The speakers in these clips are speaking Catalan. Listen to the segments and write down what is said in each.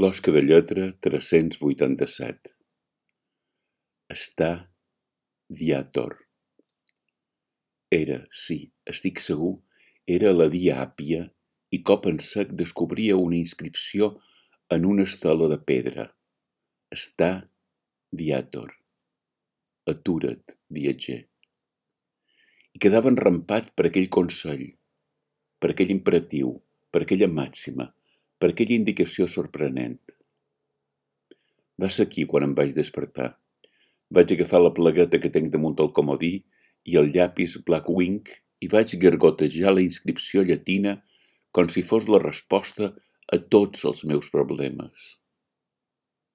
Closca de lletra tres-cents vuitanta-set. Està viator. Era, sí, estic segur, era la via àpia i cop en sec descobria una inscripció en una estela de pedra. Està viator. Atura't, viatger. I quedava enrampat per aquell consell, per aquell imperatiu, per aquella màxima, per aquella indicació sorprenent. Va ser aquí quan em vaig despertar. Vaig agafar la plegueta que tenc damunt el comodí i el llapis Black Wing i vaig gargotejar la inscripció llatina com si fos la resposta a tots els meus problemes.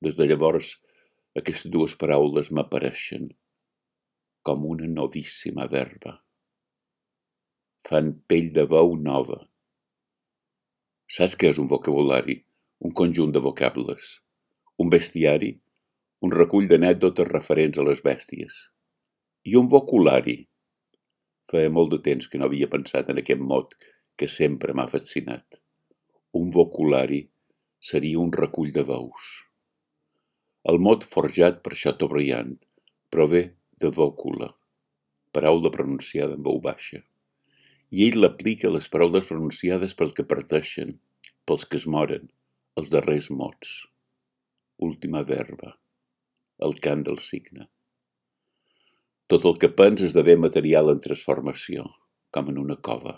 Des de llavors, aquestes dues paraules m'apareixen com una novíssima verba. Fan pell de veu nova Saps què és un vocabulari? Un conjunt de vocables. Un bestiari? Un recull d'anècdotes referents a les bèsties. I un voculari? Feia molt de temps que no havia pensat en aquest mot que sempre m'ha fascinat. Un voculari seria un recull de veus. El mot forjat per Chateaubriand prové de vocula, paraula pronunciada en veu baixa i ell l'aplica a les paraules pronunciades pels que parteixen, pels que es moren, els darrers mots. Última verba, el cant del signe. Tot el que pens esdevé material en transformació, com en una cova.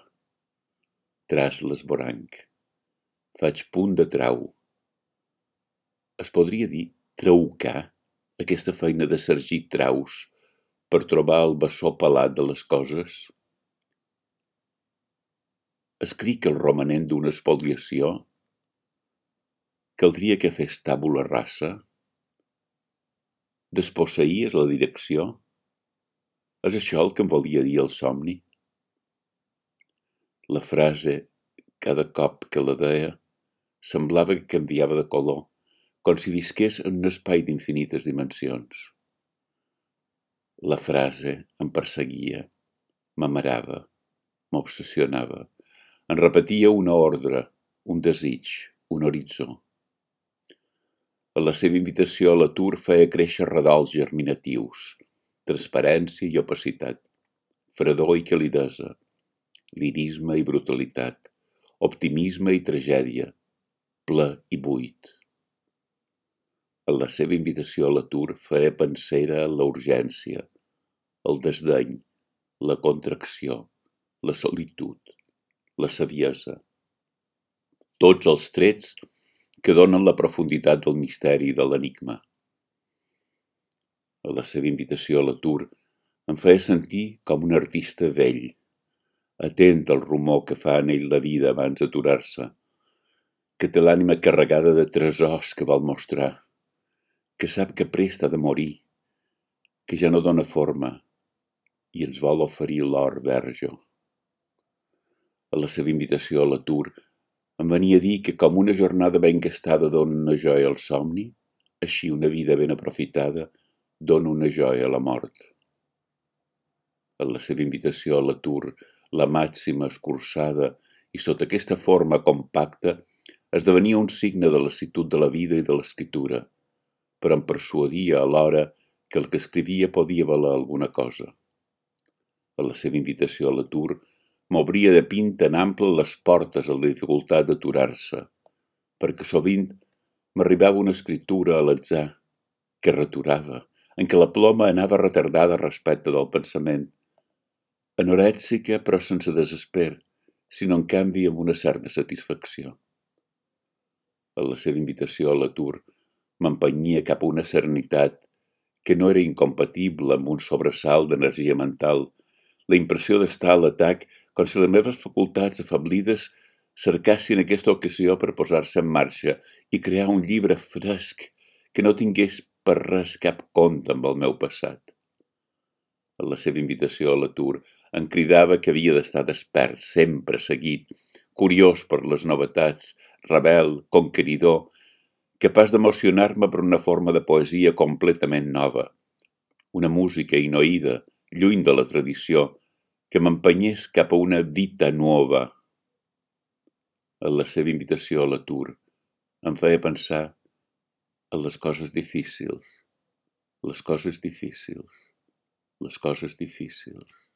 Tras l'esvoranc. Faig punt de trau. Es podria dir traucar aquesta feina de sergir traus per trobar el bessó pelat de les coses? Escric el romanent d'una espoliació? Caldria que fes tàbula rasa? Desposseïes la direcció? És això el que em volia dir el somni? La frase, cada cop que la deia, semblava que canviava de color, com si visqués en un espai d'infinites dimensions. La frase em perseguia, m'amarava, m'obsessionava en repetia una ordre, un desig, un horitzó. A la seva invitació a l'atur feia créixer redals germinatius, transparència i opacitat, fredor i calidesa, lirisme i brutalitat, optimisme i tragèdia, ple i buit. A la seva invitació a l'atur feia pensera la urgència, el desdeny, la contracció, la solitud la saviesa. Tots els trets que donen la profunditat del misteri i de l'enigma. La seva invitació a l'atur em feia sentir com un artista vell, atent al rumor que fa en ell la vida abans d'aturar-se, que té l'ànima carregada de tresors que vol mostrar, que sap que prest ha de morir, que ja no dona forma i ens vol oferir l'or verge a la seva invitació a l'atur, em venia a dir que com una jornada ben gastada dona una joia al somni, així una vida ben aprofitada dona una joia a la mort. A la seva invitació a l'atur, la màxima escurçada i sota aquesta forma compacta esdevenia un signe de lassitud de la vida i de l'escriptura, però em persuadia alhora que el que escrivia podia valer alguna cosa. A la seva invitació a l'atur, m'obria de pinta en ample les portes a la dificultat d'aturar-se, perquè sovint m'arribava una escritura a l'atzar que returava, en què la ploma anava retardada respecte del pensament, anorèxica però sense desesper, sinó en canvi amb una certa satisfacció. A la seva invitació a l'atur m'empenyia cap a una serenitat que no era incompatible amb un sobresalt d'energia mental, la impressió d'estar a l'atac com si les meves facultats afablides cercassin aquesta ocasió per posar-se en marxa i crear un llibre fresc que no tingués per res cap compte amb el meu passat. A la seva invitació a l'atur em cridava que havia d'estar despert, sempre seguit, curiós per les novetats, rebel, conqueridor, capaç d'emocionar-me per una forma de poesia completament nova, una música inoïda, lluny de la tradició, que m'empenyés cap a una vita nuova. A la seva invitació a l'atur em feia pensar a les coses difícils, les coses difícils, les coses difícils.